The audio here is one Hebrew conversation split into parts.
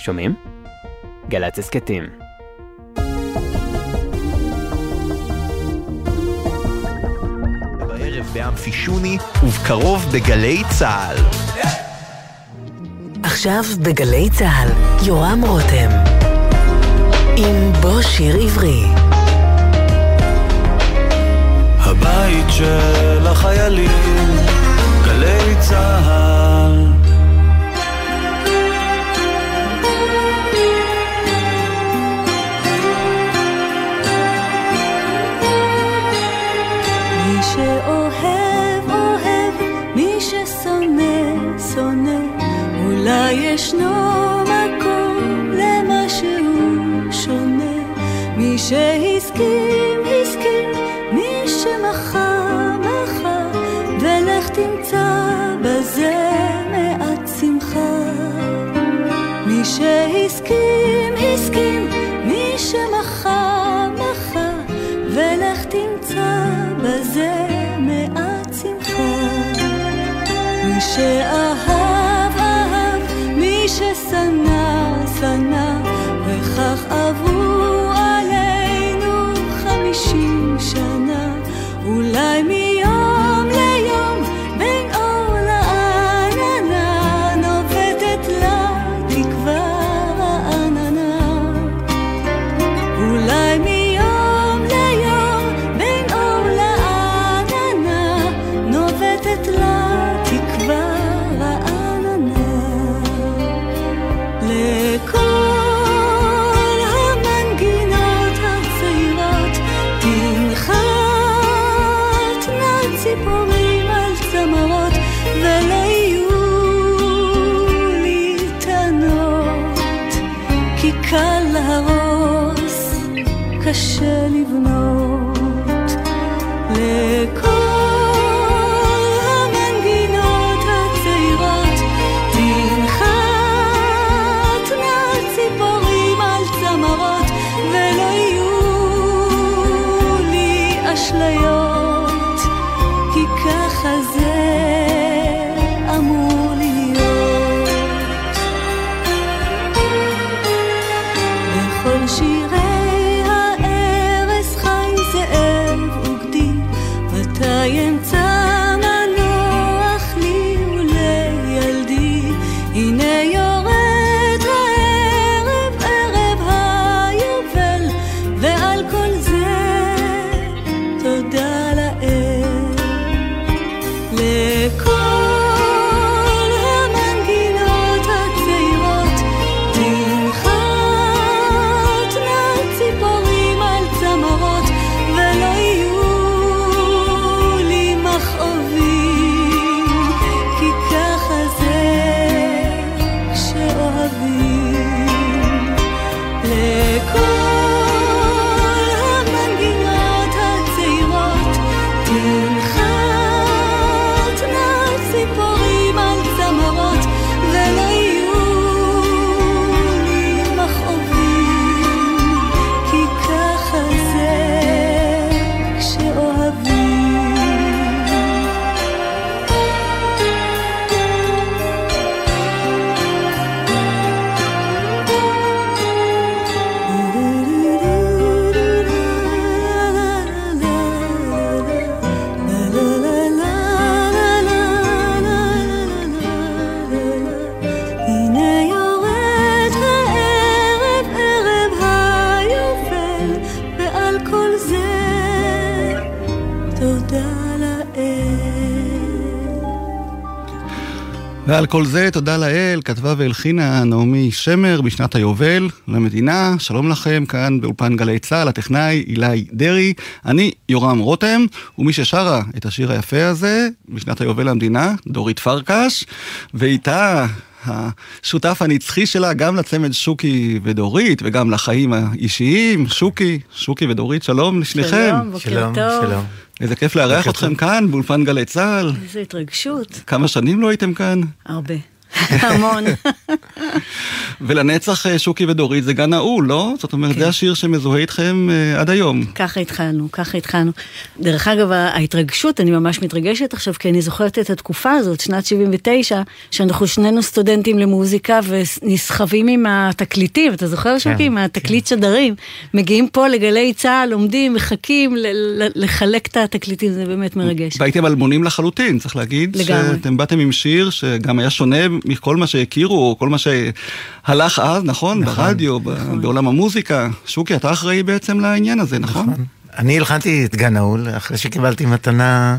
שומעים? גל"צ הסכתים. בערב באמפי שוני, ובקרוב בגלי צה"ל. עכשיו בגלי צה"ל, יורם רותם. עם בוא שיר עברי. הבית של החיילים, גלי צה"ל. אולי ישנו מקום למשהו שונה. מי שהסכים, הסכים, מי שמחה, מחה, ולך תמצא בזה מעט שמחה. מי שהסכים, הסכים, מי שמחה, מחה, ולך תמצא בזה מעט שמחה. מי שאהב, ועל כל זה תודה לאל, כתבה והלחינה נעמי שמר בשנת היובל למדינה. שלום לכם, כאן באולפן גלי צה"ל, הטכנאי אילי דרעי. אני יורם רותם, ומי ששרה את השיר היפה הזה בשנת היובל למדינה, דורית פרקש, ואיתה... השותף הנצחי שלה גם לצמד שוקי ודורית וגם לחיים האישיים, שוקי, שוקי ודורית, שלום לשניכם. שלום, בוקר טוב. איזה כיף לארח אתכם כאן באולפן גלי צה"ל. איזו התרגשות. כמה שנים לא הייתם כאן? הרבה. המון. ולנצח אה, שוקי ודורית זה גן נעול, לא? זאת אומרת, כן. זה השיר שמזוהה איתכם אה, עד היום. ככה התחלנו, ככה התחלנו. דרך אגב, ההתרגשות, אני ממש מתרגשת עכשיו, כי אני זוכרת את התקופה הזאת, שנת 79, שאנחנו שנינו סטודנטים למוזיקה ונסחבים עם התקליטים, אתה זוכר שוקי? עם התקליט שדרים. מגיעים פה לגלי צה"ל, עומדים, מחכים ל- ל- לחלק את התקליטים, זה באמת מרגש. והייתם אלמונים לחלוטין, צריך להגיד. לגמרי. שאתם באתם עם שיר שגם היה שונה מכל מה שהכירו, או כל מה שהלך אז, נכון? ברדיו, ב- בעולם המוזיקה. שוקי, אתה אחראי בעצם לעניין הזה, נכון? אני הלחנתי את גן נעול, אחרי שקיבלתי מתנה.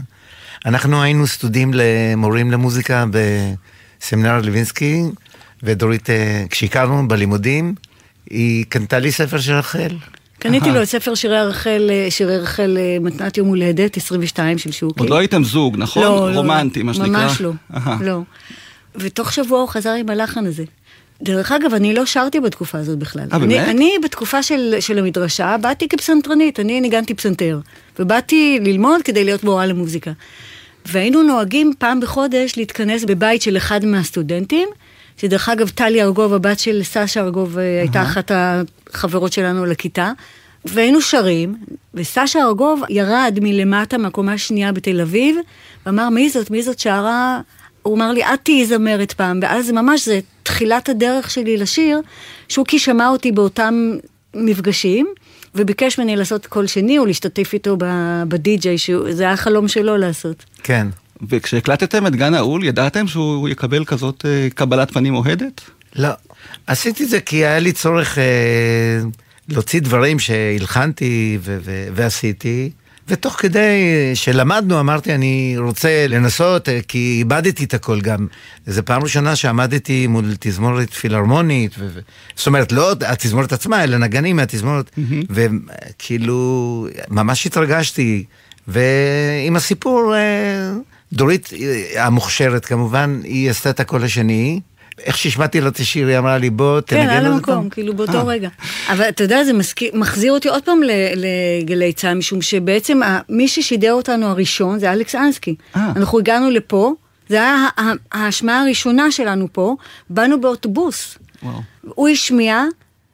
אנחנו היינו סטודים למורים למוזיקה בסמינר לוינסקי, ודורית, אה, כשהכרנו בלימודים, היא קנתה לי ספר של רחל. קניתי לו את ספר שירי רחל, אה, שירי רחל אה, מתנת יום הולדת, 22 של שוקי. עוד לא הייתם זוג, נכון? לא, לא, רומנטי, מה שנקרא. ממש לא. לא. ותוך שבוע הוא חזר עם הלחן הזה. דרך אגב, אני לא שרתי בתקופה הזאת בכלל. אה, אני, באמת? אני בתקופה של, של המדרשה באתי כפסנתרנית, אני ניגנתי פסנתר. ובאתי ללמוד כדי להיות מורה למוזיקה. והיינו נוהגים פעם בחודש להתכנס בבית של אחד מהסטודנטים, שדרך אגב, טלי ארגוב, הבת של סשה ארגוב, אה, הייתה אחת החברות שלנו לכיתה. והיינו שרים, וסשה ארגוב ירד מלמטה מהקומה השנייה בתל אביב, ואמר, מי זאת? מי זאת שרה? הוא אמר לי, את תהיי זמרת פעם, ואז ממש זה תחילת הדרך שלי לשיר. שוקי שמע אותי באותם מפגשים, וביקש ממני לעשות קול שני, או להשתתף איתו ב- בדי-ג'יי, שזה היה החלום שלו לעשות. כן. וכשהקלטתם את גן נעול, ידעתם שהוא יקבל כזאת אה, קבלת פנים אוהדת? לא. עשיתי את זה כי היה לי צורך אה, להוציא דברים שהלחנתי ו- ו- ועשיתי, ותוך כדי שלמדנו אמרתי אני רוצה לנסות, אה, כי איבדתי את הכל גם. זו פעם ראשונה שעמדתי מול תזמורת פילהרמונית, ו- זאת אומרת לא התזמורת עצמה, אלא נגנים מהתזמורת, וכאילו ממש התרגשתי, ועם הסיפור, אה, דורית אה, המוכשרת כמובן, היא עשתה את הקול השני. איך שהשמעתי לה את השיר, היא אמרה לי, בוא תנגן כן, על המקום, פעם." כאילו אה. באותו רגע. אבל אתה יודע, זה מחזיר אותי עוד פעם לגלי צה"ל, משום שבעצם מי ששידר אותנו הראשון זה אלכס אנסקי. אה. אנחנו הגענו לפה, זה היה ההשמעה הראשונה שלנו פה, באנו באוטובוס. הוא השמיע,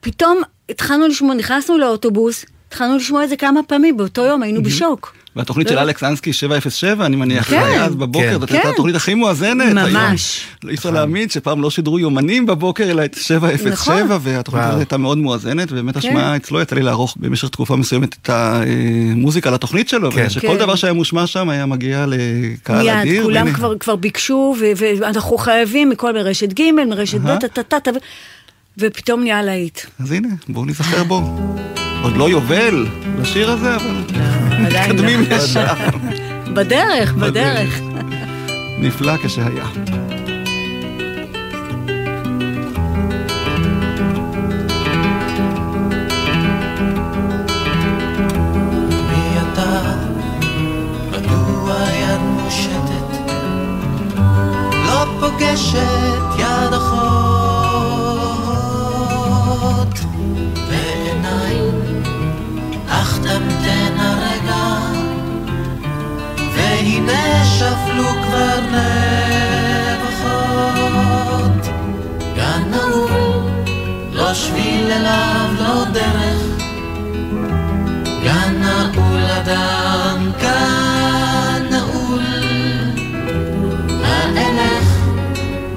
פתאום התחלנו לשמוע, נכנסנו לאוטובוס, התחלנו לשמוע את זה כמה פעמים, באותו יום היינו בשוק. והתוכנית של. אלכס אנסקי 707, אני מניח, כן, זה היה אז בבוקר, כן. זאת הייתה כן. התוכנית הכי מואזנת. ממש. היום. לא אי אפשר להאמין שפעם לא שידרו יומנים בבוקר, אלא את 707, נכון. והתוכנית. הזאת הייתה מאוד מואזנת, ובאמת כן. השמעה אצלו יצא לי לערוך במשך תקופה מסוימת את המוזיקה לתוכנית שלו, כן. ושכל כן. דבר שהיה מושמע שם היה מגיע לקהל מיד, אדיר. כולם והנה, כבר, כבר ביקשו, ואנחנו חייבים מכל מרשת ג', מרשת ב', ופתאום נהיה להיט. אז הנה, בואו ניזכר בו. עוד לא יובל לשיר הזה, אבל עדיין מתקדמים לא. ישר. בדרך, בדרך. נפלא כשהיה. לא פוגשת יד אחות והנה שפלו כבר נבחות. גן נעול, לא שביל אליו, לא דרך. גן נעול אדם, גן נעול. האלך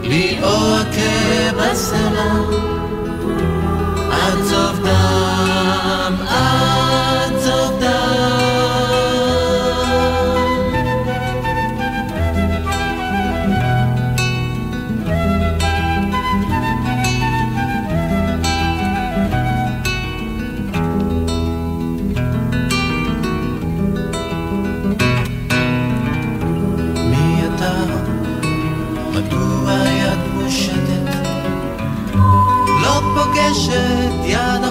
לי או אכה בסלע, פוגשת יד אחות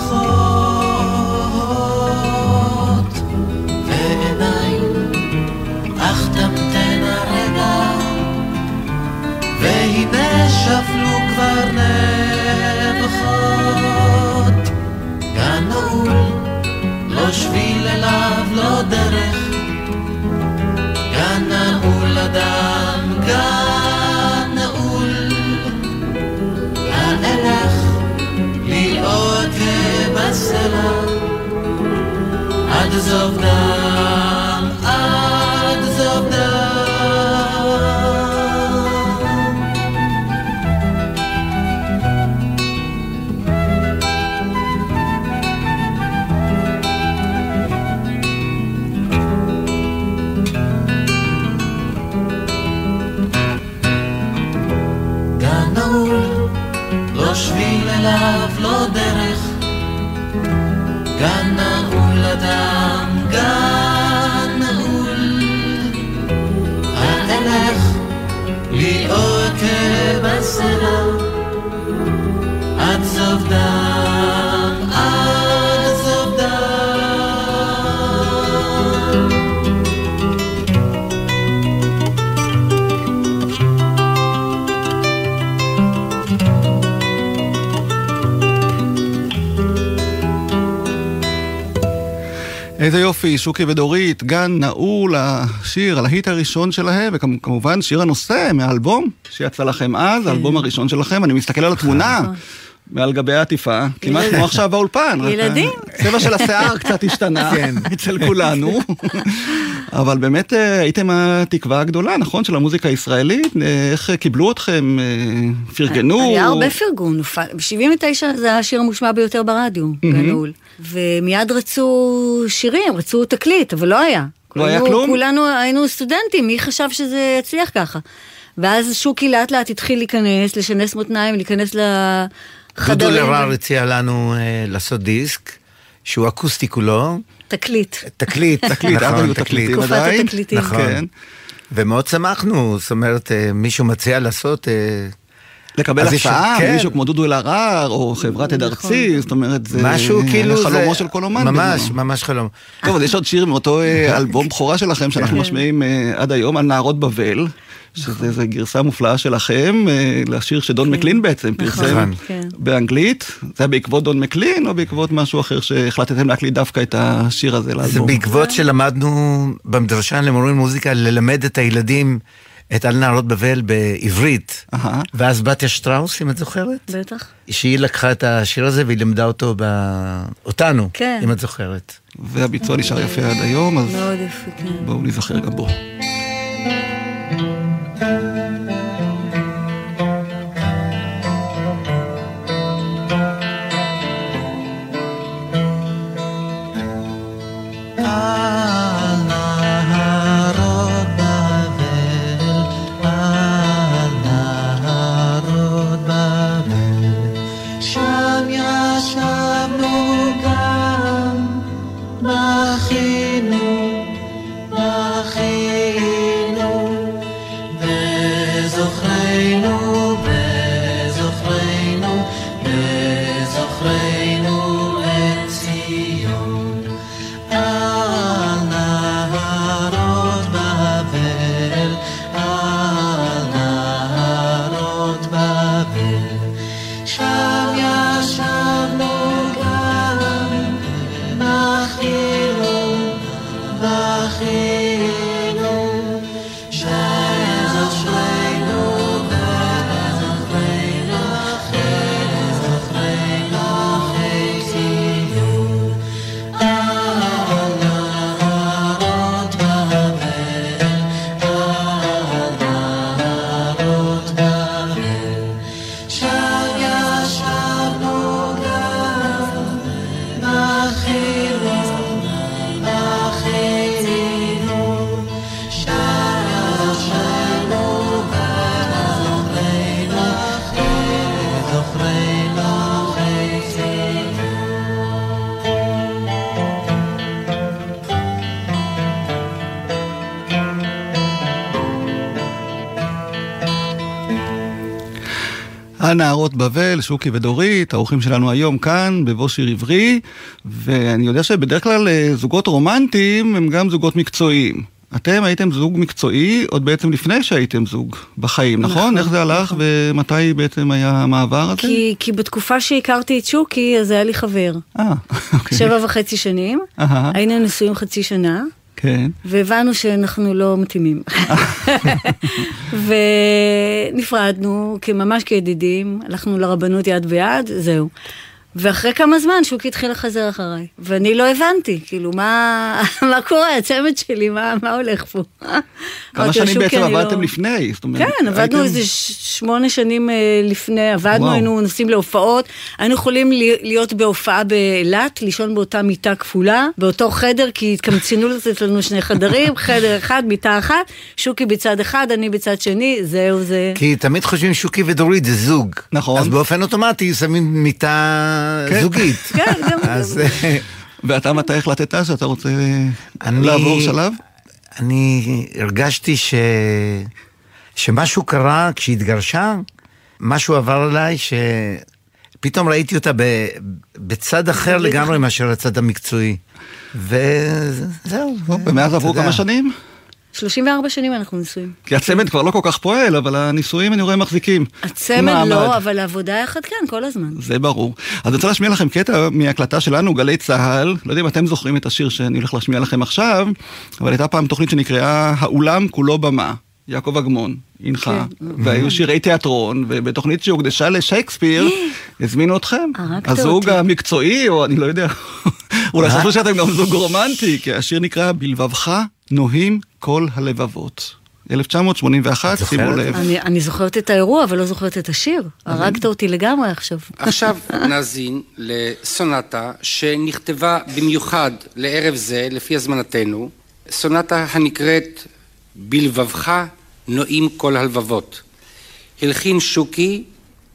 of night. איזה יופי, שוקי ודורית, גן נעול, השיר, הלהיט הראשון שלהם, וכמובן שיר הנושא מהאלבום שיצא לכם אז, האלבום הראשון שלכם, אני מסתכל על התמונה. מעל גבי העטיפה, כמעט כמו עכשיו באולפן. ילדים. הצבע של השיער קצת השתנה אצל כולנו. אבל באמת אה, הייתם התקווה הגדולה, נכון, של המוזיקה הישראלית? אה, איך קיבלו אתכם? אה, פרגנו? היה הרבה פרגון. ב-79 זה היה השיר המושמע ביותר ברדיו, גנול. ומיד רצו שירים, רצו תקליט, אבל לא היה. לא היה כלום? כולנו היינו סטודנטים, מי חשב שזה יצליח ככה? ואז שוקי לאט לאט התחיל להיכנס, לשנס מותניים, להיכנס דודו לחדרים. לרר הציע לנו אה, לעשות דיסק, שהוא אקוסטי כולו, תקליט. תקליט, תקליט, נכון, היו תקליטים תקופת. התקליטים. נכון. כן. ומאוד שמחנו, זאת אומרת, אה, מישהו מציע לעשות... אה, לקבל הצעה כן. מישהו כמו דודו אלהרר, או חברת עד ארצי, זאת אומרת, זה משהו כאילו זה... חלומו של כל אומן. ממש, בזמנו. ממש חלום. טוב, אז יש עוד שיר מאותו אה, אלבום בכורה שלכם, שאנחנו כן. משמיעים אה, עד היום, על נערות בבל, שזה איזו גרסה מופלאה שלכם, אה, לשיר שדון מקלין בעצם פרסם נכון. כן. באנגלית. זה היה בעקבות דון מקלין, או בעקבות משהו אחר שהחלטתם להקליט דווקא את השיר הזה זה לאלבום? בעקבות שלמדנו במדרשה למורים מוזיקה ללמד את הילדים את על נערות בבל בעברית. אהה. ואז בתיה שטראוס, אם את זוכרת? בטח. שהיא לקחה את השיר הזה והיא לימדה אותו ב... אותנו, כן. אם את זוכרת. והביצוע נשאר יפה עד היום, אז מאוד יפה, כן. בואו נזכר גם בו. בבל, שוקי ודורית, האורחים שלנו היום כאן, בבוא שיר עברי, ואני יודע שבדרך כלל אה, זוגות רומנטיים הם גם זוגות מקצועיים. אתם הייתם זוג מקצועי עוד בעצם לפני שהייתם זוג בחיים, נכון? נכון, איך זה הלך נכון. ומתי בעצם היה המעבר הזה? כי, כי בתקופה שהכרתי את שוקי, אז היה לי חבר. אה, אוקיי. שבע וחצי שנים, אהה. היינו נשואים חצי שנה, כן. והבנו שאנחנו לא מתאימים. ונפרדנו, ממש כידידים, הלכנו לרבנות יד ביד, זהו. ואחרי כמה זמן שוקי התחיל לחזר אחריי, ואני לא הבנתי, כאילו, מה, מה קורה, הצמד שלי, מה, מה הולך פה? כמה שנים "שוקי, בעצם לא-" עבדתם לפני? זאת אומרת, כן, עבדנו הייתם- איזה שמונה שנים אה, לפני, עבדנו, וואו. היינו נוסעים להופעות, היינו יכולים לי- להיות בהופעה באילת, לישון באותה מיטה כפולה, באותו חדר, כי התקמצנו לתת לנו שני חדרים, חדר אחד, מיטה אחת, שוקי בצד אחד, אני בצד שני, זהו זה. כי תמיד חושבים שוקי ודורית זה זוג. נכון. אז באופן אוטומטי שמים מיטה כן. זוגית. כן, גם... אז אה, ואתה מתי החלטת שאתה רוצה אני- לעבור שלב? אני הרגשתי ש... שמשהו קרה כשהתגרשה, משהו עבר עליי, שפתאום ראיתי אותה ב... בצד אחר לגמרי מאשר הצד המקצועי. וזהו. ומאז עברו. כמה שנים? 34 שנים אנחנו נשואים. כי הצמד כבר לא כל כך פועל, אבל הנישואים אני רואה מחזיקים. הצמד מעמד. לא, אבל העבודה יחד כן, כל הזמן. זה ברור. אז אני רוצה להשמיע לכם קטע מהקלטה שלנו, גלי צה"ל. לא יודע אם אתם זוכרים את השיר שאני הולך להשמיע לכם עכשיו, אבל הייתה פעם תוכנית שנקראה "האולם כולו במה". יעקב אגמון הנחה, כן. והיו שירי תיאטרון, ובתוכנית שהוקדשה לשייקספיר, הזמינו אתכם. הזוג אותי. המקצועי, או אני לא יודע, אולי? חשבו שאתם גם זוג רומנטי, כי השיר נקרא "בלבבך נוהים כל הלבבות". 1981, את שימו? לב. אני, אני זוכרת את האירוע, אבל לא זוכרת את השיר. הרגת אותי לגמרי עכשיו. עכשיו נאזין לסונטה שנכתבה במיוחד לערב זה, לפי הזמנתנו, סונטה הנקראת בלבבך נועים כל הלבבות. הלחין שוקי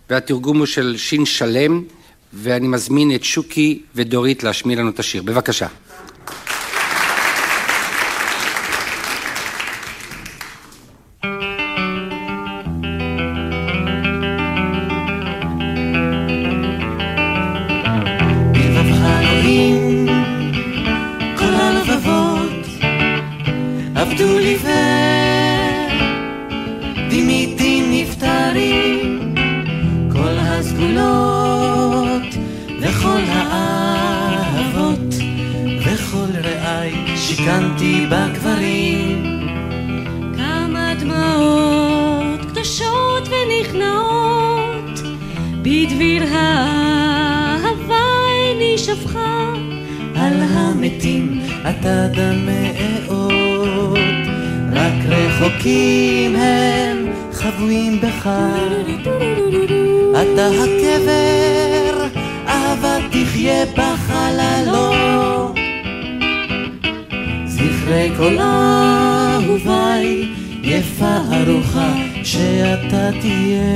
והתרגום הוא של שין שלם ואני מזמין את שוקי ודורית להשמיע לנו את השיר. בבקשה. דימיתי נפטרים כל הסגולות וכל האהבות וכל רעי שיכנתי בגברים. כמה דמעות קדושות ונכנעות בדביר האהבה איני שפכה. על המתים אתה מאוד רק רחוקים הם חבויים בך. אתה הקבר אהבה תחיה בחללות זכרי כל אהוביי יפה ארוחה שאתה תהיה.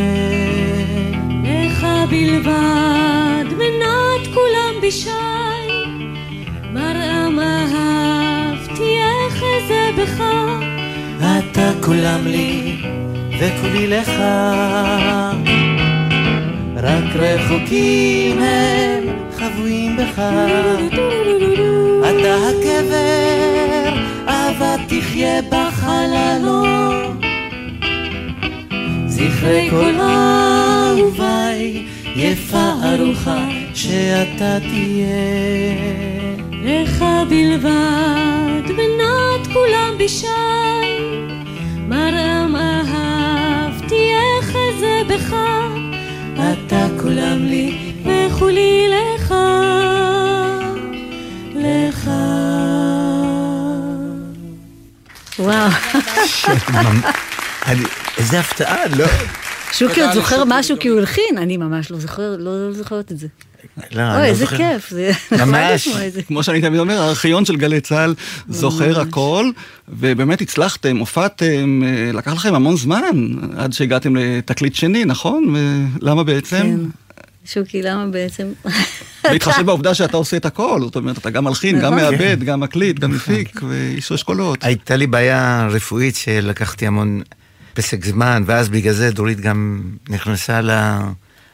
לך בלבד מנת כולם בשי מראה אהבתי אחזה בך. אתה כולם לי וכולי לך. רק רחוקים הם חבויים בך. אתה הקבר אהבה תחיה בחללות זכרי כל אהוביי יפה שאתה תהיה. לך בלבד מנת כולם בשי אחזה בך אתה כולם לי וכולי לך לך וואו. איזה הפתעה, לא? שוקי עוד זוכר משהו כי הוא הלחין, אני ממש לא לא זוכרת את זה. לא, אוי, לא איזה. כיף, זה נחמד ממש. לשמוע את זה. כמו שאני תמיד אומר, הארכיון של גלי צה"ל זוכר הכל, ובאמת הצלחתם, הופעתם, אה, לקח לכם המון זמן עד שהגעתם לתקליט שני, נכון? ולמה בעצם? כן. שוקי, למה בעצם? בהתחשב בעובדה שאתה עושה את הכל, זאת אומרת, אתה גם מלחין, גם נכון. מעבד, גם מקליט, גם מפיק, ואיש אשכולות. הייתה לי בעיה רפואית שלקחתי המון פסק זמן, ואז בגלל זה דורית גם נכנסה ל-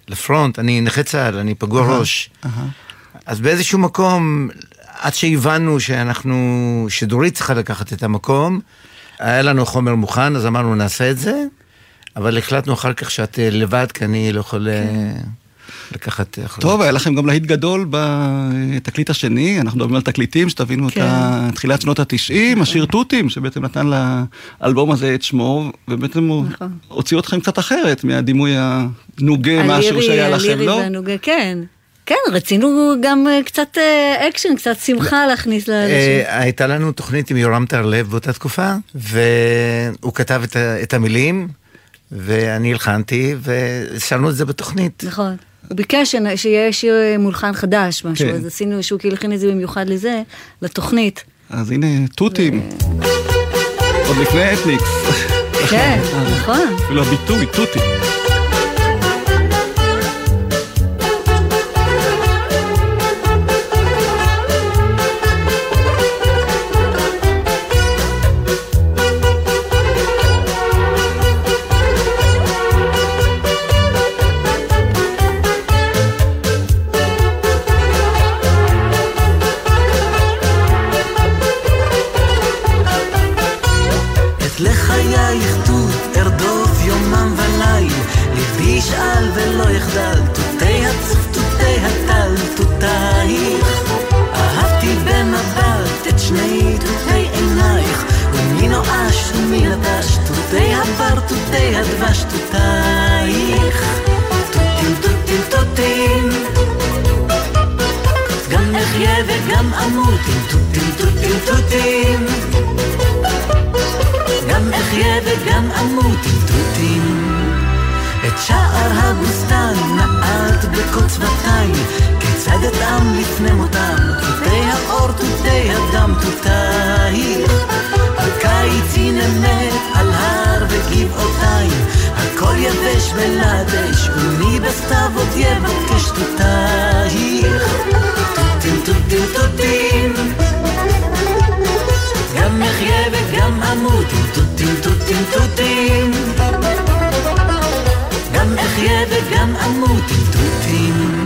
לפרונט. אני נכה צה"ל, אני פגוע ראש. אז באיזשהו מקום, עד שהבנו שאנחנו, שדורית צריכה לקחת את המקום, היה לנו חומר מוכן, אז אמרנו נעשה את זה, אבל החלטנו אחר כך שאת אה, לבד, כי אני לא יכול אה, לקחת אחריות. טוב, היה לכם גם להיט גדול בתקליט השני, אנחנו מדברים על תקליטים, שתבינו את כן. תחילת שנות התשעים, השיר תותים, שבעצם נתן לאלבום הזה את שמו, ובעצם הוא נכון. הוציא אתכם קצת אחרת מהדימוי הנוגה, משהו שהיה לכם, הלירי לא? והנוגה, כן. כן, רצינו גם אה, קצת אה, אקשן, קצת שמחה להכניס לאנשים. אה, הייתה לנו תוכנית עם יורם טרלב באותה תקופה, והוא כתב את המילים, ואני הלחנתי, ושמנו את זה בתוכנית. נכון. הוא ביקש שיהיה שיר אה, מולחן חדש, משהו, כן. אז עשינו, שוקי הלחין את זה במיוחד לזה, לתוכנית. אז הנה, תותים. עוד לפני אתניקס. כן, נכון. אפילו הביטוי, תותים. נעלת בקוצבתיים, כיצד אטעם לפני מותם, תותי האור, תותי הדם, תותייך. הקיץ הנה מת על הר וגבעותיים, הכל יבש ולדש, ומי בסתיו עוד יבקש תותייך. תותים, תותים, תותים. גם אחיה וגם אמות תותים תותים תותים אחיה וגם אמות עם תותים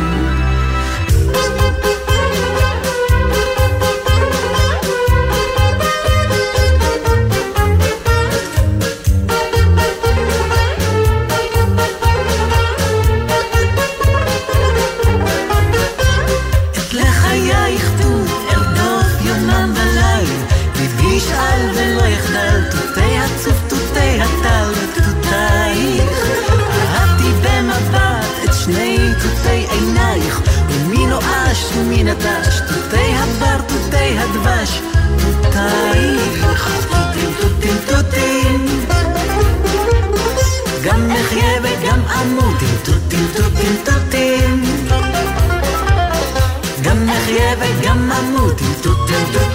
do do do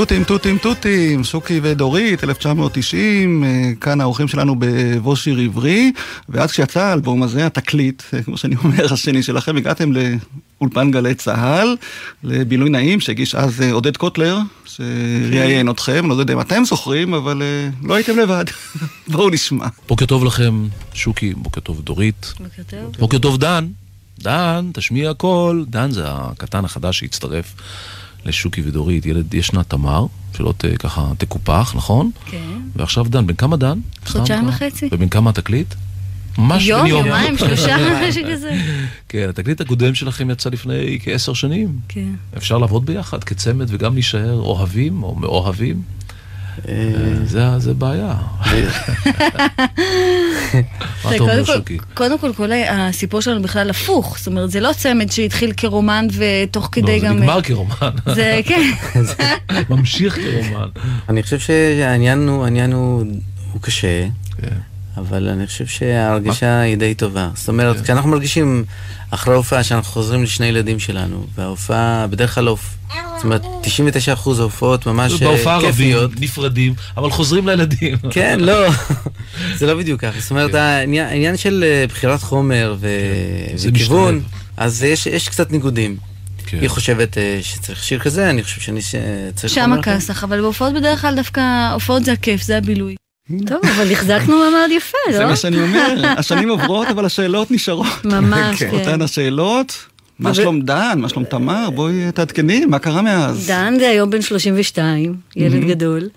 תותים, תותים, תותים, שוקי ודורית, 1990, אה, כאן האורחים שלנו בבוא שיר עברי, ואז כשיצא האלבום הזה, התקליט, אה, כמו שאני אומר, השני שלכם, הגעתם לאולפן גלי צה"ל, לבילוי נעים, שהגיש אז אה, עודד קוטלר, שראיין אתכם, לא יודע אם אתם זוכרים, אבל לא הייתם לבד. בואו נשמע. בוקר טוב לכם, שוקי, בוקר טוב דורית. בוקר טוב. בוקר טוב דן. דן, תשמיע קול. דן זה הקטן החדש שהצטרף לשוקי ודורית, ילד ישנה תמר, שלא ת, ככה תקופח, נכון? כן. ועכשיו דן, בן כמה דן? חודשיים וחצי. ובן כמה התקליט? ממש יום, יום. יומיים, שלושה, משהו כזה. כן, התקליט הקודם שלכם יצא לפני כעשר שנים. כן. אפשר לעבוד ביחד כצמד וגם להישאר אוהבים או מאוהבים? זה, זה בעיה. קודם כל- כל, הסיפור שלנו בכלל הפוך. זאת אומרת, זה לא צמד שהתחיל כרומן ותוך כדי לא, זה גם... נגמר כרומן. זה, כן. ממשיך כרומן. אני חושב שהעניין הוא, העניין הוא, הוא קשה, כן. אבל אני חושב שההרגשה היא די טובה. זאת אומרת, כן. כשאנחנו מרגישים אחרי ההופעה שאנחנו חוזרים לשני ילדים שלנו, וההופעה, בדרך כלל, ההופ- זאת אומרת, 99% ההופעות ממש אה, בהופעה רבים, כיפיות. נפרדים, אבל חוזרים לילדים. כן, לא, זה לא בדיוק ככה. זאת אומרת, העניין, העניין של אה, בחירת חומר ו... כן. וכיוון. אז יש, יש קצת ניגודים. כן. היא חושבת אה, שצריך שיר כזה, אני חושב שאני צריך שם. הכסח, אבל בהופעות בדרך כלל דווקא, הופעות זה הכיף, זה הבילוי. טוב, אבל החזקנו מעמד יפה, לא? זה מה שאני אומר, השנים עוברות, אבל השאלות נשארות. ממש, כן. אותן השאלות. מה שלום דן? מה שלום תמר? בואי תעדכני, מה קרה מאז? דן זה היום בן 32, ילד Mhm. גדול.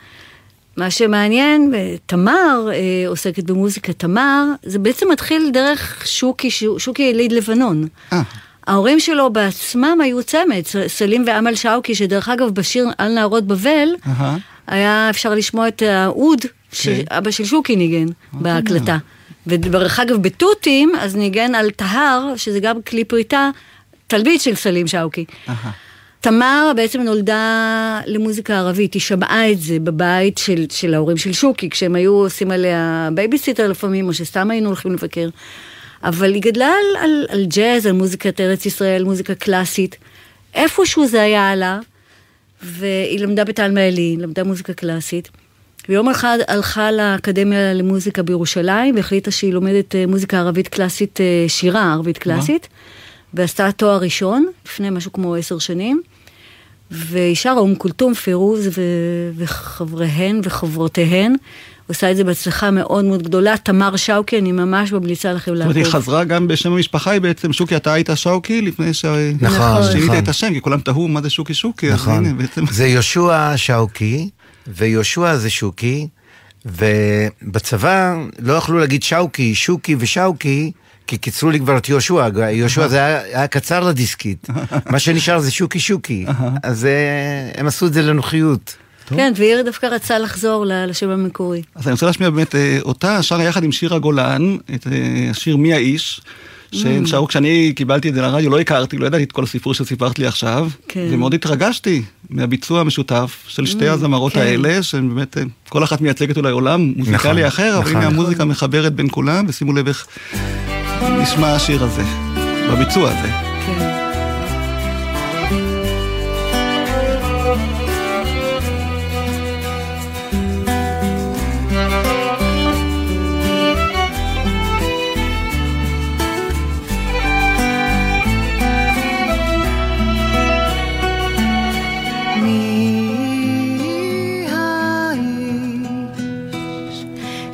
מה שמעניין, אה, תמר אה, עוסקת במוזיקה תמר, זה בעצם מתחיל דרך שוקי, שו- שוקי יליד לבנון. ההורים שלו בעצמם היו צמד, סלים ואמל שאוקי, שדרך אגב בשיר על נהרות בבל, אהה. היה אפשר לשמוע את האוד שאבא של שוקי ניגן בהקלטה. ודרך אגב בתותים, אז ניגן על טהר, שזה גם כלי פריטה, תלמיד של סלים שאוקי. תמר בעצם נולדה למוזיקה ערבית, היא שמעה את זה בבית של, של ההורים של שוקי, כשהם היו עושים עליה בייביסיטר לפעמים, או שסתם היינו הולכים לבקר. אבל היא גדלה על, על, על ג'אז, על מוזיקת ארץ ישראל, מוזיקה קלאסית. איפשהו זה היה עלה, והיא למדה בתלמה עלי, למדה מוזיקה קלאסית. ויום אחד הלכה לאקדמיה למוזיקה בירושלים, והחליטה שהיא לומדת אה, מוזיקה ערבית קלאסית, אה, שירה ערבית קלאסית, ועשתה תואר ראשון, לפני משהו כמו עשר שנים. והיא שרה אום כולתום, פירוז ו- וחבריהן וחברותיהן. עושה את זה בהצלחה מאוד מאוד גדולה. תמר שאוקי, אני ממש ממליצה לכם זאת אומרת, היא. חזרה גם בשם המשפחה, היא בעצם, שוקי, אתה היית שאוקי לפני ש... נכון, שינית נכון. את השם, כי כולם תהו מה זה שוקי שוקי, אז נכון. הנה, בעצם... זה יהושע שאוקי, ויהושע זה שוקי, ובצבא לא יכלו להגיד שאוקי, שוקי ושאוקי, כי קיצרו לי כבר את יהושע, יהושע זה היה, היה קצר לדיסקית, מה שנשאר זה שוקי שוקי, אז אה, הם עשו את זה לנוחיות. כן, ואירי דווקא רצה לחזור לשם המקורי. אז אני רוצה להשמיע באמת אה, אותה, שרה יחד עם שירה גולן, את אה, השיר מי האיש, שהן Mm. שרו כשאני קיבלתי את זה לרדיו, לא הכרתי, לא ידעתי את כל הסיפור שסיפרת לי עכשיו, כן. ומאוד התרגשתי מהביצוע המשותף של שתי Mm, הזמרות כן. האלה, שהן באמת, אה, כל אחת מייצגת אולי עולם מוזיקלי נכון, אחר, אבל נכון. הנה המוזיקה מחברת בין כולם, ושימו לב איך נשמע השיר הזה, בביצוע הזה. כן.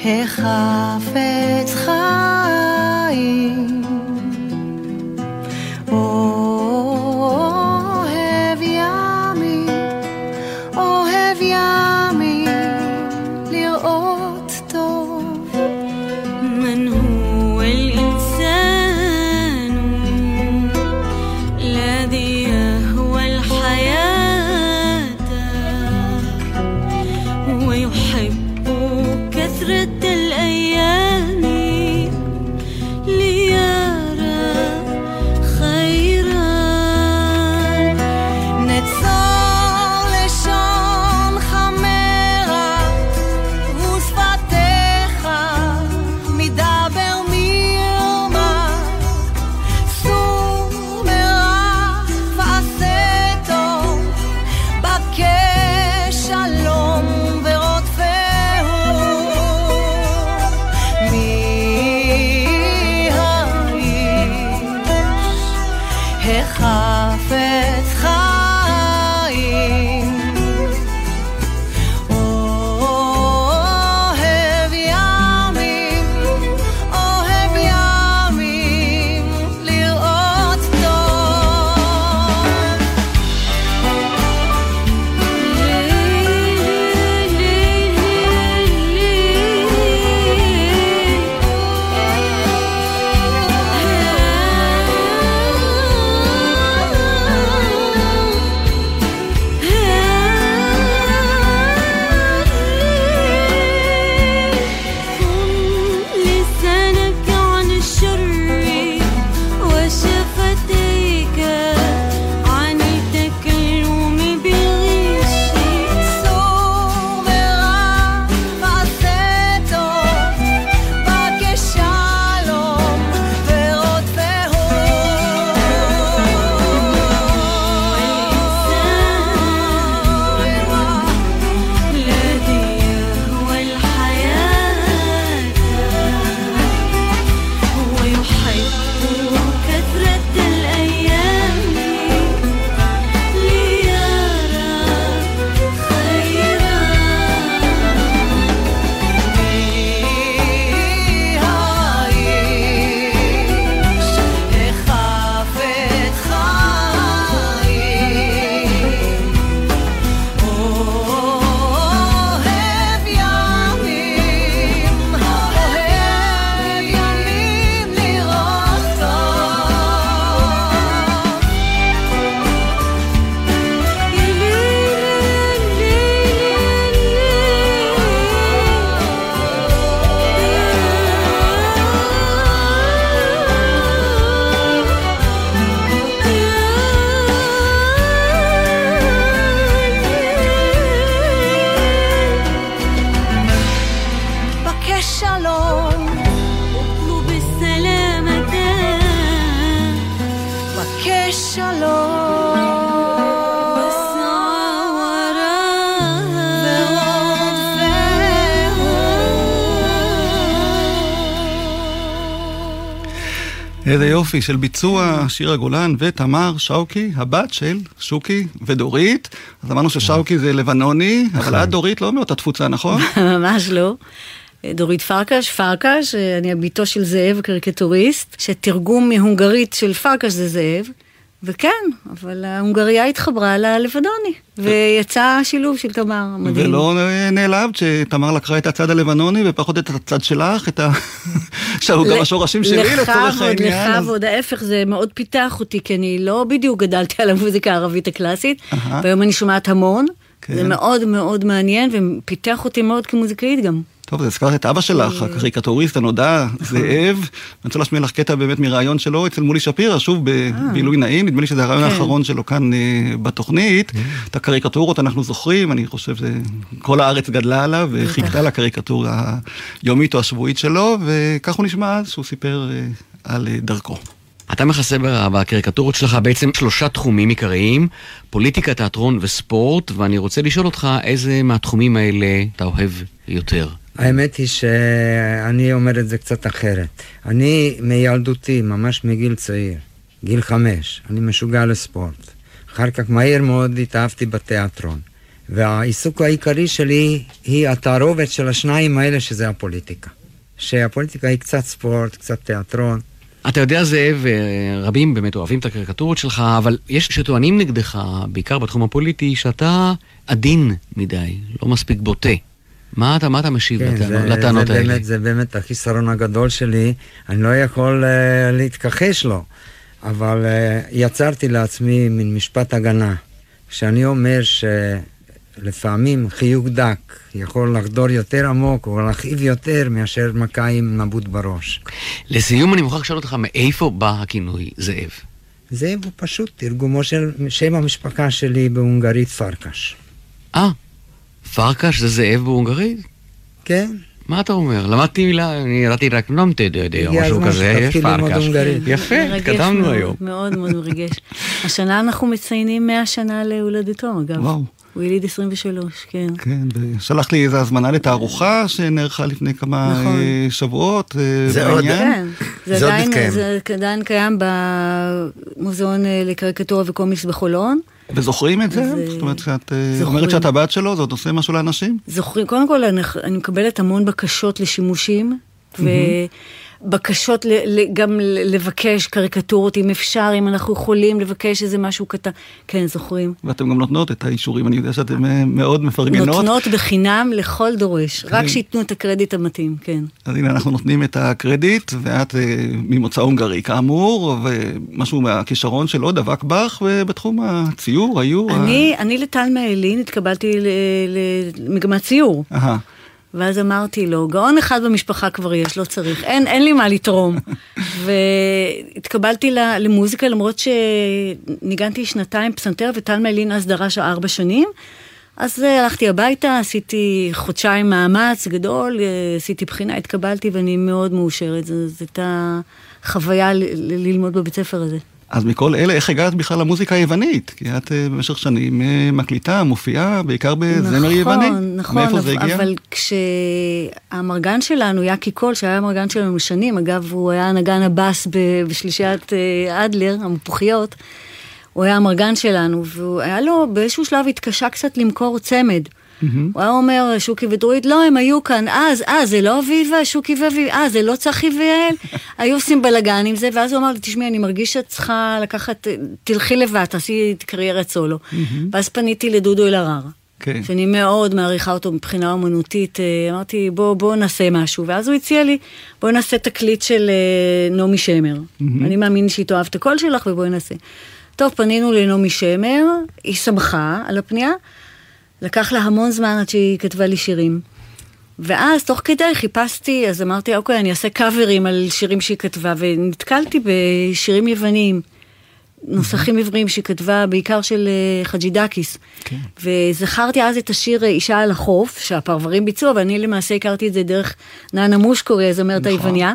החפץ איזה יופי של ביצוע, שירה גולן ותמר שאוקי, הבת של שוקי ודורית. אז אמרנו ששאוקי זה לבנוני, אבל את דורית לא מאותה תפוצה, נכון? ממש לא. דורית פרקש, פרקש, אני הביתו של זאב, קריקטוריסט, שתרגום מהונגרית של פרקש זה זאב. וכן, אבל ההונגריה התחברה ללבנוני, ויצא שילוב של תמר, מדהים. ולא נעלבת שתמר לקחה את הצד הלבנוני ופחות את הצד שלך, את ה... שאלו גם השורשים שלי לצורך העניין. לך ועוד ההפך, זה מאוד פיתח אותי, כי אני לא בדיוק גדלתי על המוזיקה הערבית הקלאסית, והיום אני שומעת המון, זה מאוד מאוד מעניין, ופיתח אותי מאוד כמוזיקאית גם. טוב, אז הזכרת את אבא שלך, הקריקטוריסט הנודע, זאב. אני רוצה להשמיע לך קטע באמת מראיון שלו אצל מולי שפירא, שוב בבילוי נעים, נדמה לי שזה הרעיון האחרון שלו כאן בתוכנית. את הקריקטורות אנחנו זוכרים, אני חושב שכל הארץ גדלה עליו וחיכתה לקריקטורה היומית או השבועית שלו, וכך הוא נשמע אז שהוא סיפר על דרכו. אתה מכסה בקריקטורות שלך בעצם שלושה תחומים עיקריים, פוליטיקה, תיאטרון וספורט, ואני רוצה לשאול אותך איזה מהתחומים האלה אתה אוהב יותר. האמת היא שאני אומר את זה קצת אחרת. אני מילדותי, ממש מגיל צעיר, גיל חמש, אני משוגע לספורט. אחר כך מהר מאוד התאהבתי בתיאטרון. והעיסוק העיקרי שלי היא התערובת של השניים האלה, שזה הפוליטיקה. שהפוליטיקה היא קצת ספורט, קצת תיאטרון. אתה יודע, זאב, רבים באמת אוהבים את הקריקטורות שלך, אבל יש שטוענים נגדך, בעיקר בתחום הפוליטי, שאתה עדין מדי, לא מספיק בוטה. מה אתה, מה אתה משיב כן, לטענות, זה, לטענות זה האלה? באמת, זה באמת החיסרון הגדול שלי, אני לא יכול uh, להתכחש לו, אבל uh, יצרתי לעצמי מין משפט הגנה, שאני אומר שלפעמים חיוג דק יכול לחדור יותר עמוק או להכאיב יותר מאשר מכה עם נבוט בראש. לסיום אני מוכרח לשאול אותך, מאיפה בא הכינוי זאב? זאב הוא פשוט תרגומו של שם המשפחה שלי בהונגרית פרקש. אה, פרקש זה זאב בהונגרית? כן. מה אתה אומר? למדתי מילה, אני ידעתי רק נומטה דודי או משהו כזה, ללמוד פרקש. יפה, התקדמנו היום. מאוד מאוד מרגש. השנה אנחנו מציינים 100 שנה להולדתו, אגב. וואו. הוא יליד 23, כן. כן, ושלח לי איזו הזמנה לתערוכה שנערכה לפני כמה נכון. אה, שבועות. אה, זה עוד-. כן, זה זה עוד עדיין, מתקיים. זה עדיין קיים במוזיאון אה, לקריקטורה וקומיקס בחולון. וזוכרים את זה? זה- זאת אומרת שאת זוכרים. אומרת שאת הבת שלו, זה עוד עושה משהו לאנשים? זוכרים, קודם כל אני, אני מקבלת המון בקשות לשימושים, ובקשות ל, ל, גם לבקש קריקטורות, אם אפשר, אם אנחנו יכולים לבקש איזה משהו קטן. כן, זוכרים. ואתם גם נותנות את האישורים, אני יודע שאתם אה, מאוד מפרגנות. נותנות בחינם לכל דורש, רק כן. שייתנו את הקרדיט המתאים, כן. אז הנה אנחנו נותנים את הקרדיט, ואת אה, ממוצא הונגרי כאמור, ומשהו מהכישרון שלו דבק בך אה, בתחום הציור, היו... ה- אני, אני לטל מאלין התקבלתי למגמת ציור. אהה. ואז אמרתי לו, גאון אחד במשפחה כבר יש, לא צריך, אין, אין לי מה לתרום. והתקבלתי למוזיקה, למרות שניגנתי שנתיים פסנתר, וטל מיילין אז דרש ארבע שנים. אז אה, הלכתי הביתה, עשיתי חודשיים מאמץ גדול, אה, עשיתי בחינה, התקבלתי ואני מאוד מאושרת. זו הייתה חוויה ללמוד בבית ספר הזה. אז מכל אלה, איך הגעת בכלל למוזיקה היוונית? כי את אה, במשך שנים אה, מקליטה, מופיעה, בעיקר בזמר יווני. נכון, נכון, מאיפה זה אבל, הגיע? אבל כשהמרגן שלנו, יאקי קול, שהיה המרגן שלנו שנים, אגב, הוא היה נגן הבאס בשלישיית אה, אדלר, המפוחיות, הוא היה המרגן שלנו, והוא היה לו, באיזשהו שלב התקשה קצת למכור צמד. הוא היה אומר, שוקי ודרועית, לא, הם היו כאן, אז, אה, זה לא אביבה, שוקי ואביבה, אה, זה לא צחי ויעל? היו עושים בלאגן עם זה, ואז הוא אמר לי, תשמעי, אני מרגיש שאת צריכה לקחת, תלכי לבד, תעשי את קריירת סולו. ואז פניתי לדודו אלהרר. כן. שאני מאוד מעריכה אותו מבחינה אומנותית, אה, אמרתי בוא, בוא נעשה משהו, ואז הוא הציע לי, בוא נעשה תקליט של אה, נעמי שמר. מהמם. אני מאמין שהיא תאהב את הקול שלך ובואי נעשה. טוב, פנינו לנעמי שמר, היא שמחה על הפנייה, לקח לה המון זמן עד שהיא כתבה לי שירים. ואז תוך כדי חיפשתי, אז אמרתי, אוקיי, אני אעשה קאברים על שירים שהיא כתבה, ונתקלתי בשירים יווניים. נוסחים עבריים שהיא כתבה בעיקר של אה, חג'ידקיס. כן. וזכרתי אז את השיר אה, אישה על החוף, שהפרברים ביצעו, אבל אני למעשה הכרתי את זה דרך נאנה מושקורי, הזמרת נכון. היווניה.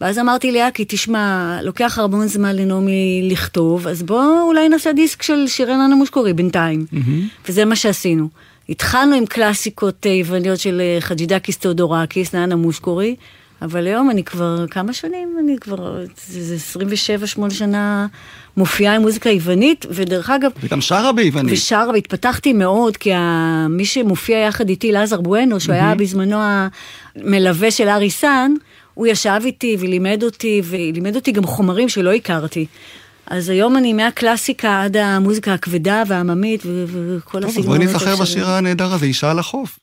ואז אמרתי ליאקי, תשמע, לוקח המון זמן לנעמי לכתוב, אז בוא אולי נעשה דיסק של שירי נאנה מושקורי בינתיים. וזה מה שעשינו. התחלנו עם קלאסיקות אה, יווניות של אה, חג'ידקיס תאודורקיס, נאנה מושקורי, אבל היום אני כבר כמה שנים, אני כבר, זה 27-8 שנה מופיעה עם מוזיקה יוונית, ודרך אגב... וגם שרה ביוונית. ושרה, והתפתחתי מאוד, כי ה... מי שמופיע יחד איתי, לזר בואנו, שהוא היה מהמם. בזמנו המלווה של ארי סאן, הוא ישב איתי ולימד אותי, ולימד אותי גם חומרים שלא הכרתי. אז היום אני מהקלאסיקה עד המוזיקה הכבדה והעממית וכל טוב, אז הסגנונות. בואי נזכר. בשיר הנהדר הזה, אישה על החוף.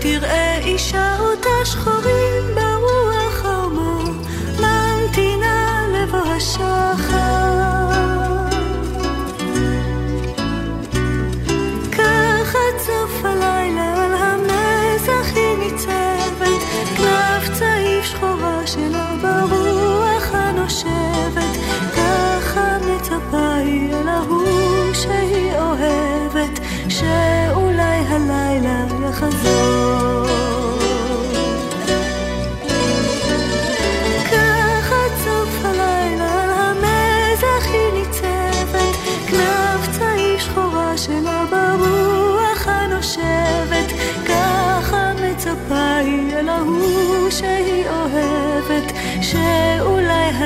תראה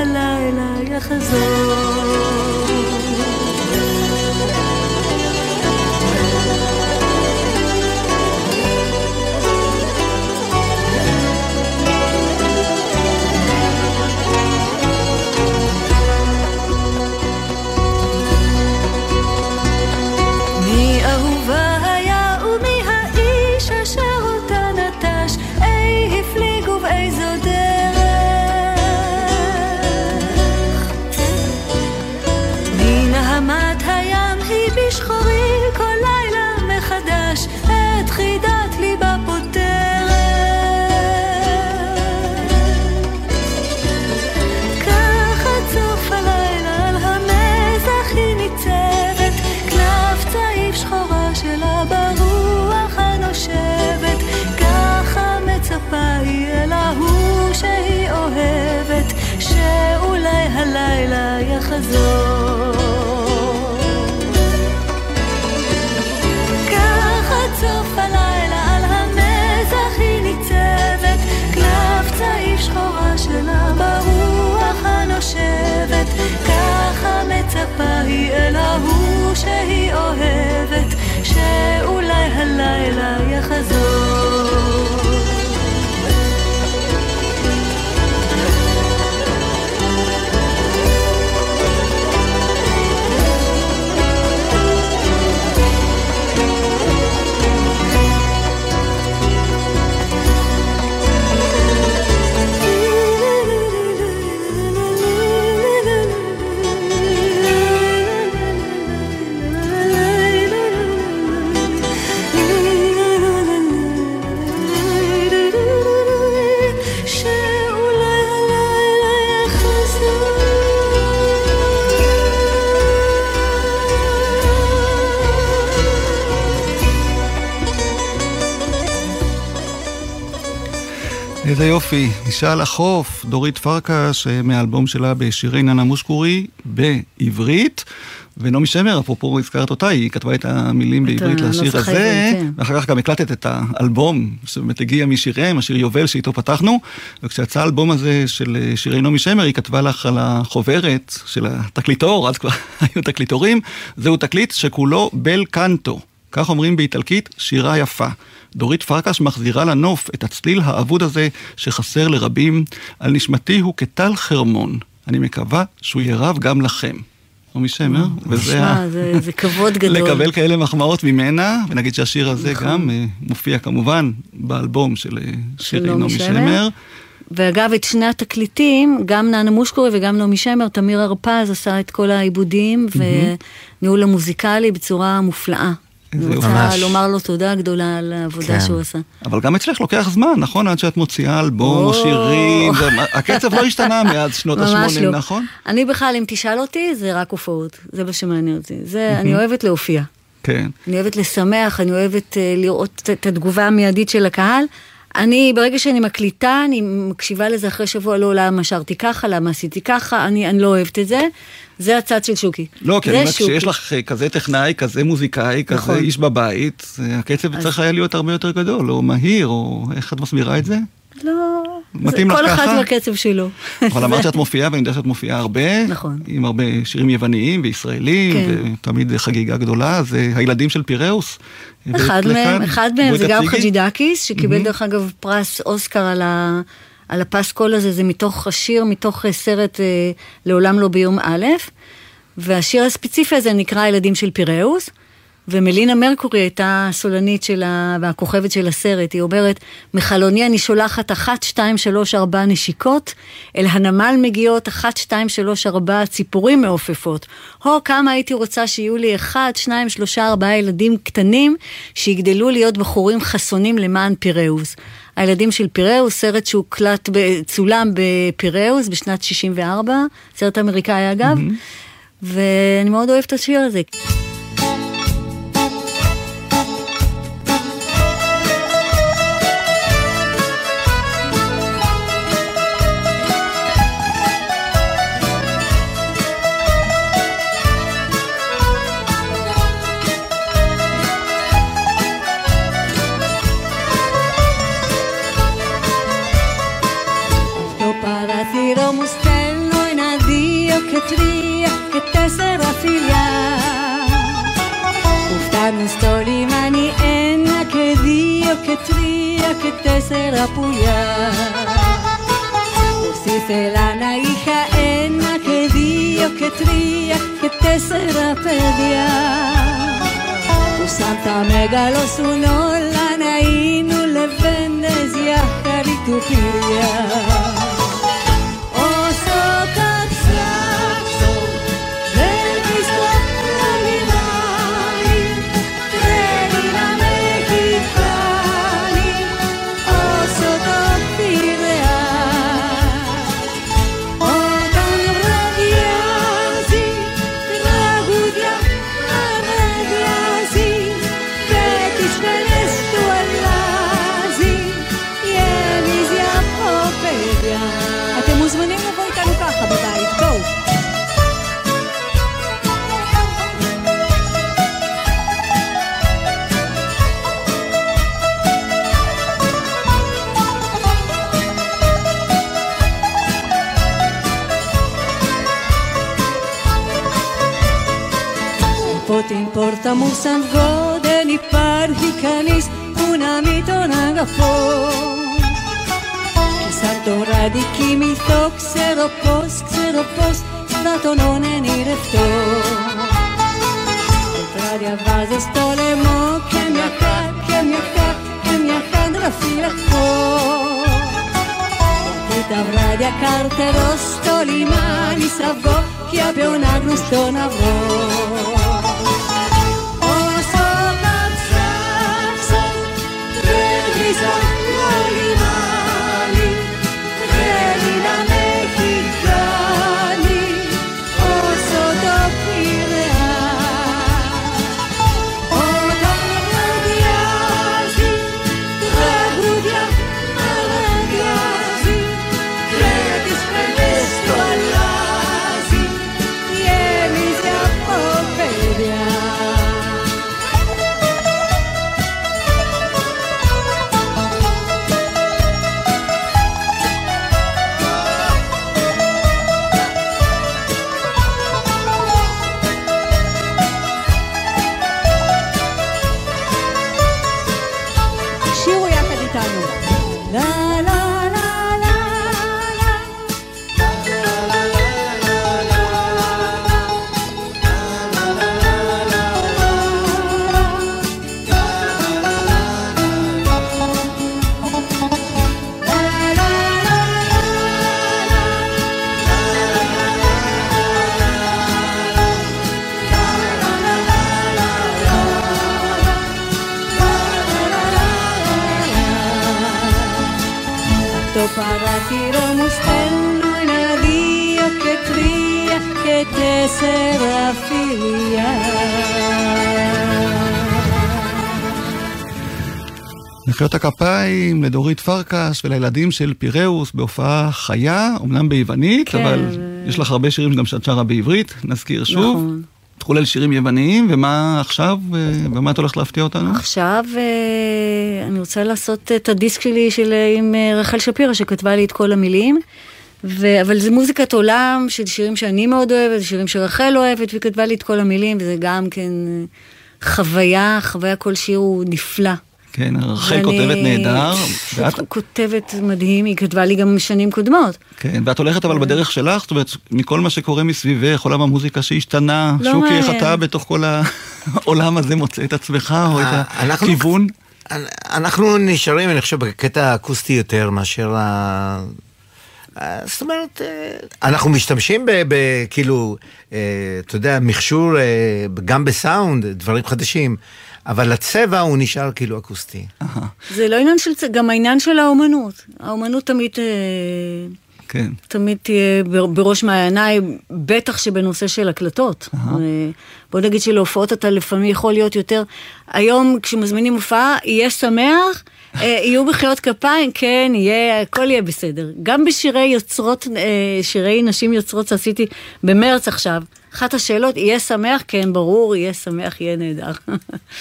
הלילה יחזור. אל ההוא שהיא אוהבת, שאולי הלילה יחזור. איזה יופי, אישה על החוף, דורית פרקש, אה, מהאלבום שלה בשירי ננה מושקורי בעברית. ונעמי שמר, אפרופו הזכרת אותה, היא כתבה את המילים בעברית לשיר הזה, כן. ואחר כך גם הקלטת את האלבום שבאמת הגיע משיריהם, השיר יובל שאיתו פתחנו, וכשיצא האלבום הזה של אה, שירי נעמי שמר, היא כתבה לך על החוברת של התקליטור, אז כבר היו תקליטורים, זהו תקליט שכולו בל קנטו. כך אומרים באיטלקית, שירה יפה. דורית פרקש מחזירה לנוף את הצליל האבוד הזה שחסר לרבים. על נשמתי הוא כטל חרמון. אני מקווה שהוא יהיה רב גם לכם. נעמי שמר, וזה ה- זה- זה כבוד גדול. לקבל כאלה מחמאות ממנה, ונגיד שהשיר הזה נכון. גם אה, מופיע כמובן באלבום של אה, שירי נעמי שמר. ואגב, את שני התקליטים, גם נענה מושקורי וגם נעמי שמר, תמיר הרפז עשה את כל העיבודים וניהול המוזיקלי בצורה מופלאה. אני. רוצה ממש. לומר לו תודה גדולה על העבודה כן. שהוא עשה. אבל גם אצלך לוקח זמן, נכון? עד שאת מוציאה אלבום או. שירים, הקצב לא השתנה מאז שנות ממש ה-80, לא. נכון? אני בכלל, אם תשאל אותי, זה רק הופעות. זה מה שמעניין אותי. זה. אני אוהבת להופיע. כן. אני אוהבת לשמח, אני אוהבת אה, לראות את התגובה המיידית של הקהל. אני, ברגע שאני מקליטה, אני מקשיבה לזה אחרי שבוע, לא, למה שרתי ככה, למה עשיתי ככה, אני, אני לא אוהבת את זה. זה הצד של שוקי. לא, כי אני אומר. כשיש לך אה, כזה טכנאי, כזה מוזיקאי, כזה נכון. איש בבית, אה, הקצב צריך היה להיות הרבה יותר גדול, או מהיר, או איך את מסבירה את זה? לא... מתאים לך כל אחד ככה? והקצב שלו. אבל אמרת שאת מופיעה, ואני יודע שאת מופיעה הרבה. נכון. עם הרבה שירים יווניים וישראלים, כן. ותמיד חגיגה גדולה, זה הילדים של פיראוס. אחד מהם. אחד מהם זה גם. חג'ידקיס, שקיבל. דרך אגב פרס אוסקר על, ה, על הפסקול הזה, זה מתוך השיר, מתוך אה, סרט אה, לעולם לא ביום א', והשיר הספציפי הזה נקרא הילדים של פיראוס, ומלינה מרקורי הייתה הסולנית של ה... והכוכבת של הסרט, היא אומרת, מחלוני אני שולחת אחת, שתיים, שלוש, ארבע נשיקות, אל הנמל מגיעות אחת, שתיים, שלוש, ארבע ציפורים מעופפות. הו, כמה הייתי רוצה שיהיו לי אחד, שניים, שלושה, ארבעה ילדים קטנים, שיגדלו להיות בחורים חסונים למען פיראוס. הילדים של פיראוס, סרט שהוקלט, צולם בפיראוס בשנת 64, סרט אמריקאי אגב, ואני מאוד אוהבת את השיר הזה. que te será puya. Pusiste la hija en aquel día que tría que te será pedia. Tu santa megalo su no lana y no le vendes ya, y. σαν βγω δεν υπάρχει κανείς που να μην τον αγαπώ. Και σαν το ράδι κοιμηθώ ξέρω πως, ξέρω πως θα τον ονειρευτώ. Το βράδυ βάζω στο λαιμό και μια χά, και μια χά, και μια χάντρα φυλακώ. Γιατί τα βράδια καρτερώ στο λιμάνι σαν βγω και ποιον άγνωστο να βρω לדורית פרקש ולילדים של פיראוס בהופעה חיה, אמנם ביוונית, כן. אבל יש לך הרבה שירים גם שאת שרה בעברית, נזכיר שוב. נכון. תחולל שירים יווניים, ומה עכשיו, אה, במה את הולכת להפתיע אותנו? עכשיו אה, אני רוצה לעשות את הדיסק שלי של, אה, עם רחל שפירא, שכתבה לי את כל המילים. ו... אבל זה מוזיקת עולם של שירים שאני מאוד אוהבת, שירים שרחל אוהבת, והיא כתבה לי את כל המילים, וזה גם כן חוויה, חוויה כל שיר הוא נפלא. כן, רחל ואני- כותבת נהדר, ואת, כותבת מדהים, היא כתבה לי גם שנים קודמות. כן, ואת הולכת אבל בדרך שלך, זאת אומרת, מכל מה שקורה מסביבך, עולם המוזיקה שהשתנה, לא שוקי, איך. אתה בתוך כל העולם הזה מוצא את עצמך, או את אה, אנחנו- הכיוון? אנחנו נשארים, אני חושב, בקטע האקוסטי יותר מאשר ה... אה, זאת אומרת, אה, אנחנו משתמשים ב... ב- כאילו, אה, אתה יודע, מכשור, גם בסאונד, דברים חדשים, אבל הצבע הוא נשאר כאילו אקוסטי. זה לא עניין של, צ- גם העניין של האומנות. האומנות תמיד, אה, כן. תמיד תהיה בר- בראש מעייניי, בטח שבנושא של הקלטות. אה, בוא נגיד שלהופעות אתה לפעמים יכול להיות יותר, היום כשמזמינים הופעה, יהיה שמח. אה, יהיו מחיאות כפיים, כן, יהיה, הכל יהיה בסדר. גם בשירי יוצרות, אה, שירי נשים יוצרות שעשיתי במרץ עכשיו, אחת השאלות, יהיה שמח? כן, ברור, יהיה שמח, יהיה נהדר.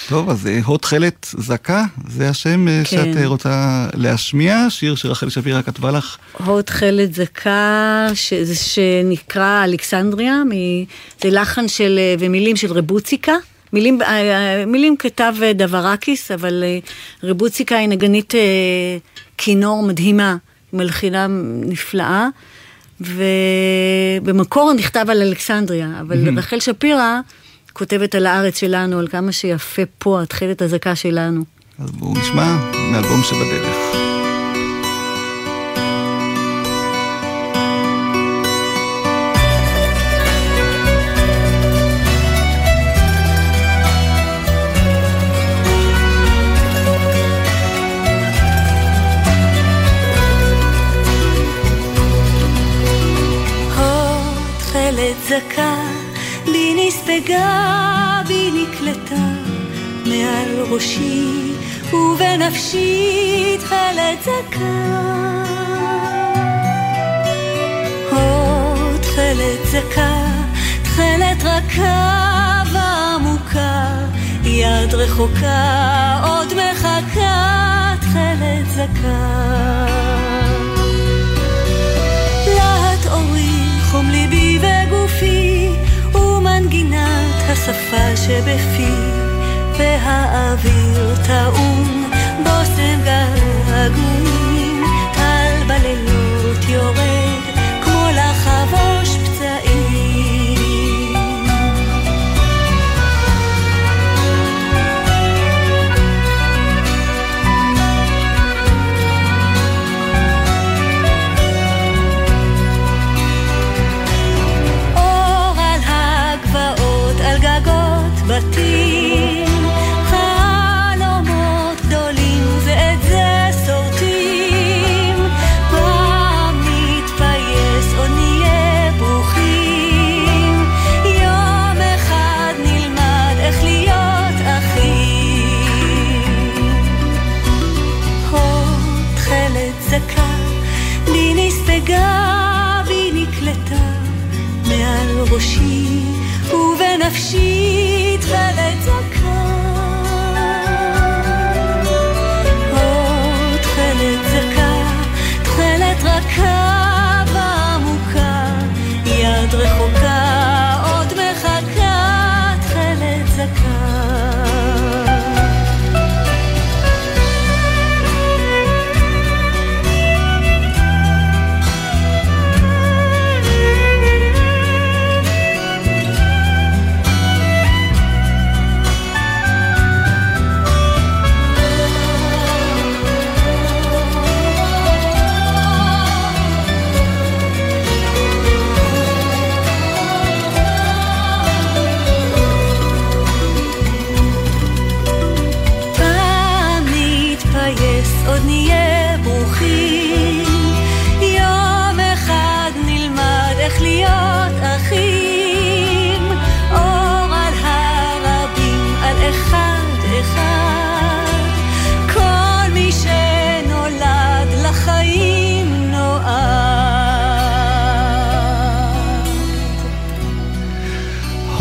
טוב, אז אה, הוד תכלת זכה, זה השם כן. שאת רוצה להשמיע, שיר שרחל שפירא כתבה לך. הוד תכלת זכה, שזה שנקרא אלכסנדריה, מ- זה לחן של, ומילים של רבוציקה. מילים, אה, אה, מילים כתב אה, דברקיס, אבל רבוציקה היא נגנית כינור מדהימה, מלחינה נפלאה, ובמקור נכתב על אלכסנדריה, אבל מהמם. רחל שפירא כותבת על הארץ שלנו, על כמה שיפה פה התכלת הזכה שלנו. אז בואו נשמע מאלבום שבדרך. זכה, בי נספגה, בי נקלטה, מעל ראשי ובנפשי תכלת זכה. הוד תכלת זכה, תכלת רכה ועמוקה, יד רחוקה עוד מחכה, תכלת זכה. ומנגינת השפה שבפי, והאוויר טעון בושם געגועים,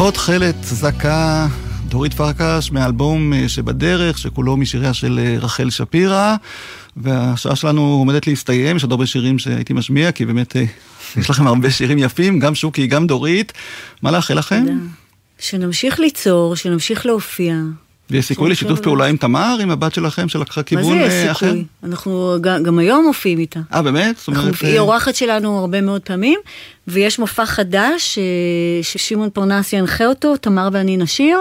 הוד תכלת זכה, דורית פרקש מאלבום אה, שבדרך, שכולו משיריה של אה, רחל שפירא. והשעה שלנו עומדת להסתיים, יש עוד הרבה שירים שהייתי משמיע, כי באמת אה, יש לכם הרבה שירים יפים, גם שוקי, גם דורית. מה לאחל לכם? שנמשיך ליצור, שנמשיך להופיע. ויש סיכוי לשיתוף פעולה עם תמר, עם הבת שלכם, שלקחה כיוון מה אה, זה אחר? יש סיכוי? אנחנו גם, היום מופיעים איתה. אה, באמת? זאת אומרת... היא אורחת שלנו הרבה מאוד פעמים, ויש מופע חדש אה, ששמעון פרנס ינחה אותו, תמר ואני נשיר.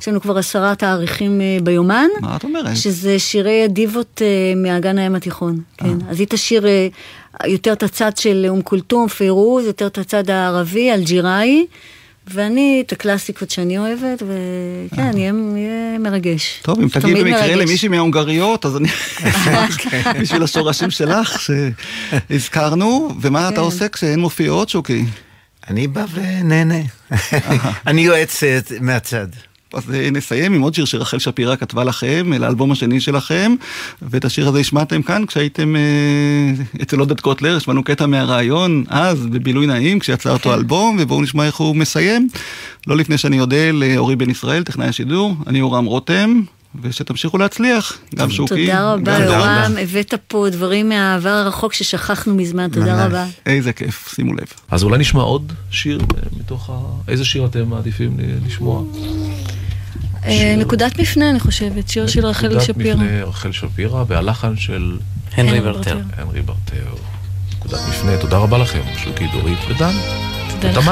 יש לנו כבר עשרה תאריכים אה, ביומן. מה את אומרת? שזה שירי הדיבות אה, מאגן הים התיכון. כן. אז היא תשאיר אה, יותר את הצד של אום כולתום, פיירוז, יותר את הצד הערבי, אלג'יראי. ואני את הקלאסיקות שאני אוהבת, וכן, יהיה מרגש. טוב, אם תגיד תמיד במקרה. למישהי מההונגריות, אז אני... בשביל השורשים שלך שהזכרנו, ומה אתה עושה כשאין מופיעות, שוקי? אני בא ונהנה. אני יועץ אה, מהצד. אז אה, נסיים עם עוד שיר שרחל שפירא כתבה לכם, לאלבום השני שלכם, ואת השיר הזה השמעתם כאן כשהייתם אה, אצל עודד קוטלר, שמענו קטע מהרעיון, אז בבילוי נעים, כשיצא אותו אלבום, ובואו נשמע איך הוא מסיים. לא לפני שאני אודה לאורי בן ישראל, טכנאי השידור, אני יורם רותם, ושתמשיכו להצליח, גם שוקי. תודה רבה, יורם, הבאת פה דברים מהעבר הרחוק ששכחנו מזמן, תודה רבה. איזה כיף, שימו לב. אז אולי נשמע עוד שיר אה, מתוך ה... איזה שיר אתם מעדיפים לשמוע? אה, נקודת מפנה, אני חושבת, שיר של רחל נקודת שפירא. מפנה רחל שפירא, והלחן של... הנרי ברטר. הנרי ברטר. נקודת מפנה, תודה רבה לכם, שוקי, דורית ודן. תודה לך.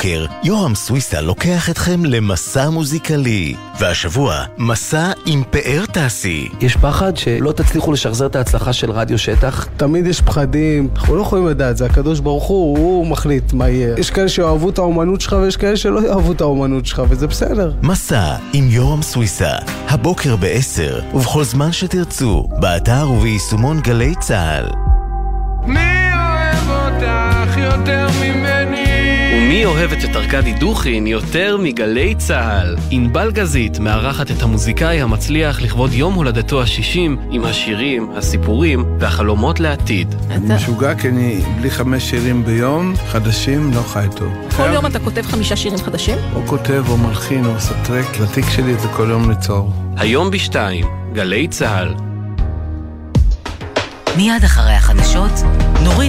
ב-10 בבוקר, יורם סוויסה לוקח אתכם למסע מוזיקלי. והשבוע, מסע עם פאר טסי. יש פחד שלא תצליחו לשחזר את ההצלחה של רדיו שטח? תמיד יש פחדים, אנחנו לא יכולים לדעת, זה הקדוש ברוך הוא, הוא מחליט מה יהיה. יש כאלה שאוהבו את האומנות שלך ויש כאלה שלא יאהבו את האומנות שלך, וזה בסדר. מסע עם יורם סוויסה, הבוקר ב-10, ובכל זמן שתרצו, באתר וביישומון גלי צה"ל. אוהבת את ארכדי דוכין יותר מגלי צה"ל? ענבל גזית מארחת את המוזיקאי המצליח לכבוד יום הולדתו ה-60 עם השירים, הסיפורים והחלומות לעתיד. אני משוגע כי אני בלי חמש שירים ביום, חדשים, לא חי טוב. כל יום אתה כותב חמישה שירים חדשים? או כותב או מלחין או עושה טרק, לתיק שלי זה כל יום ליצור. היום בשתיים, גלי צה"ל. מיד אחרי החדשות, נורית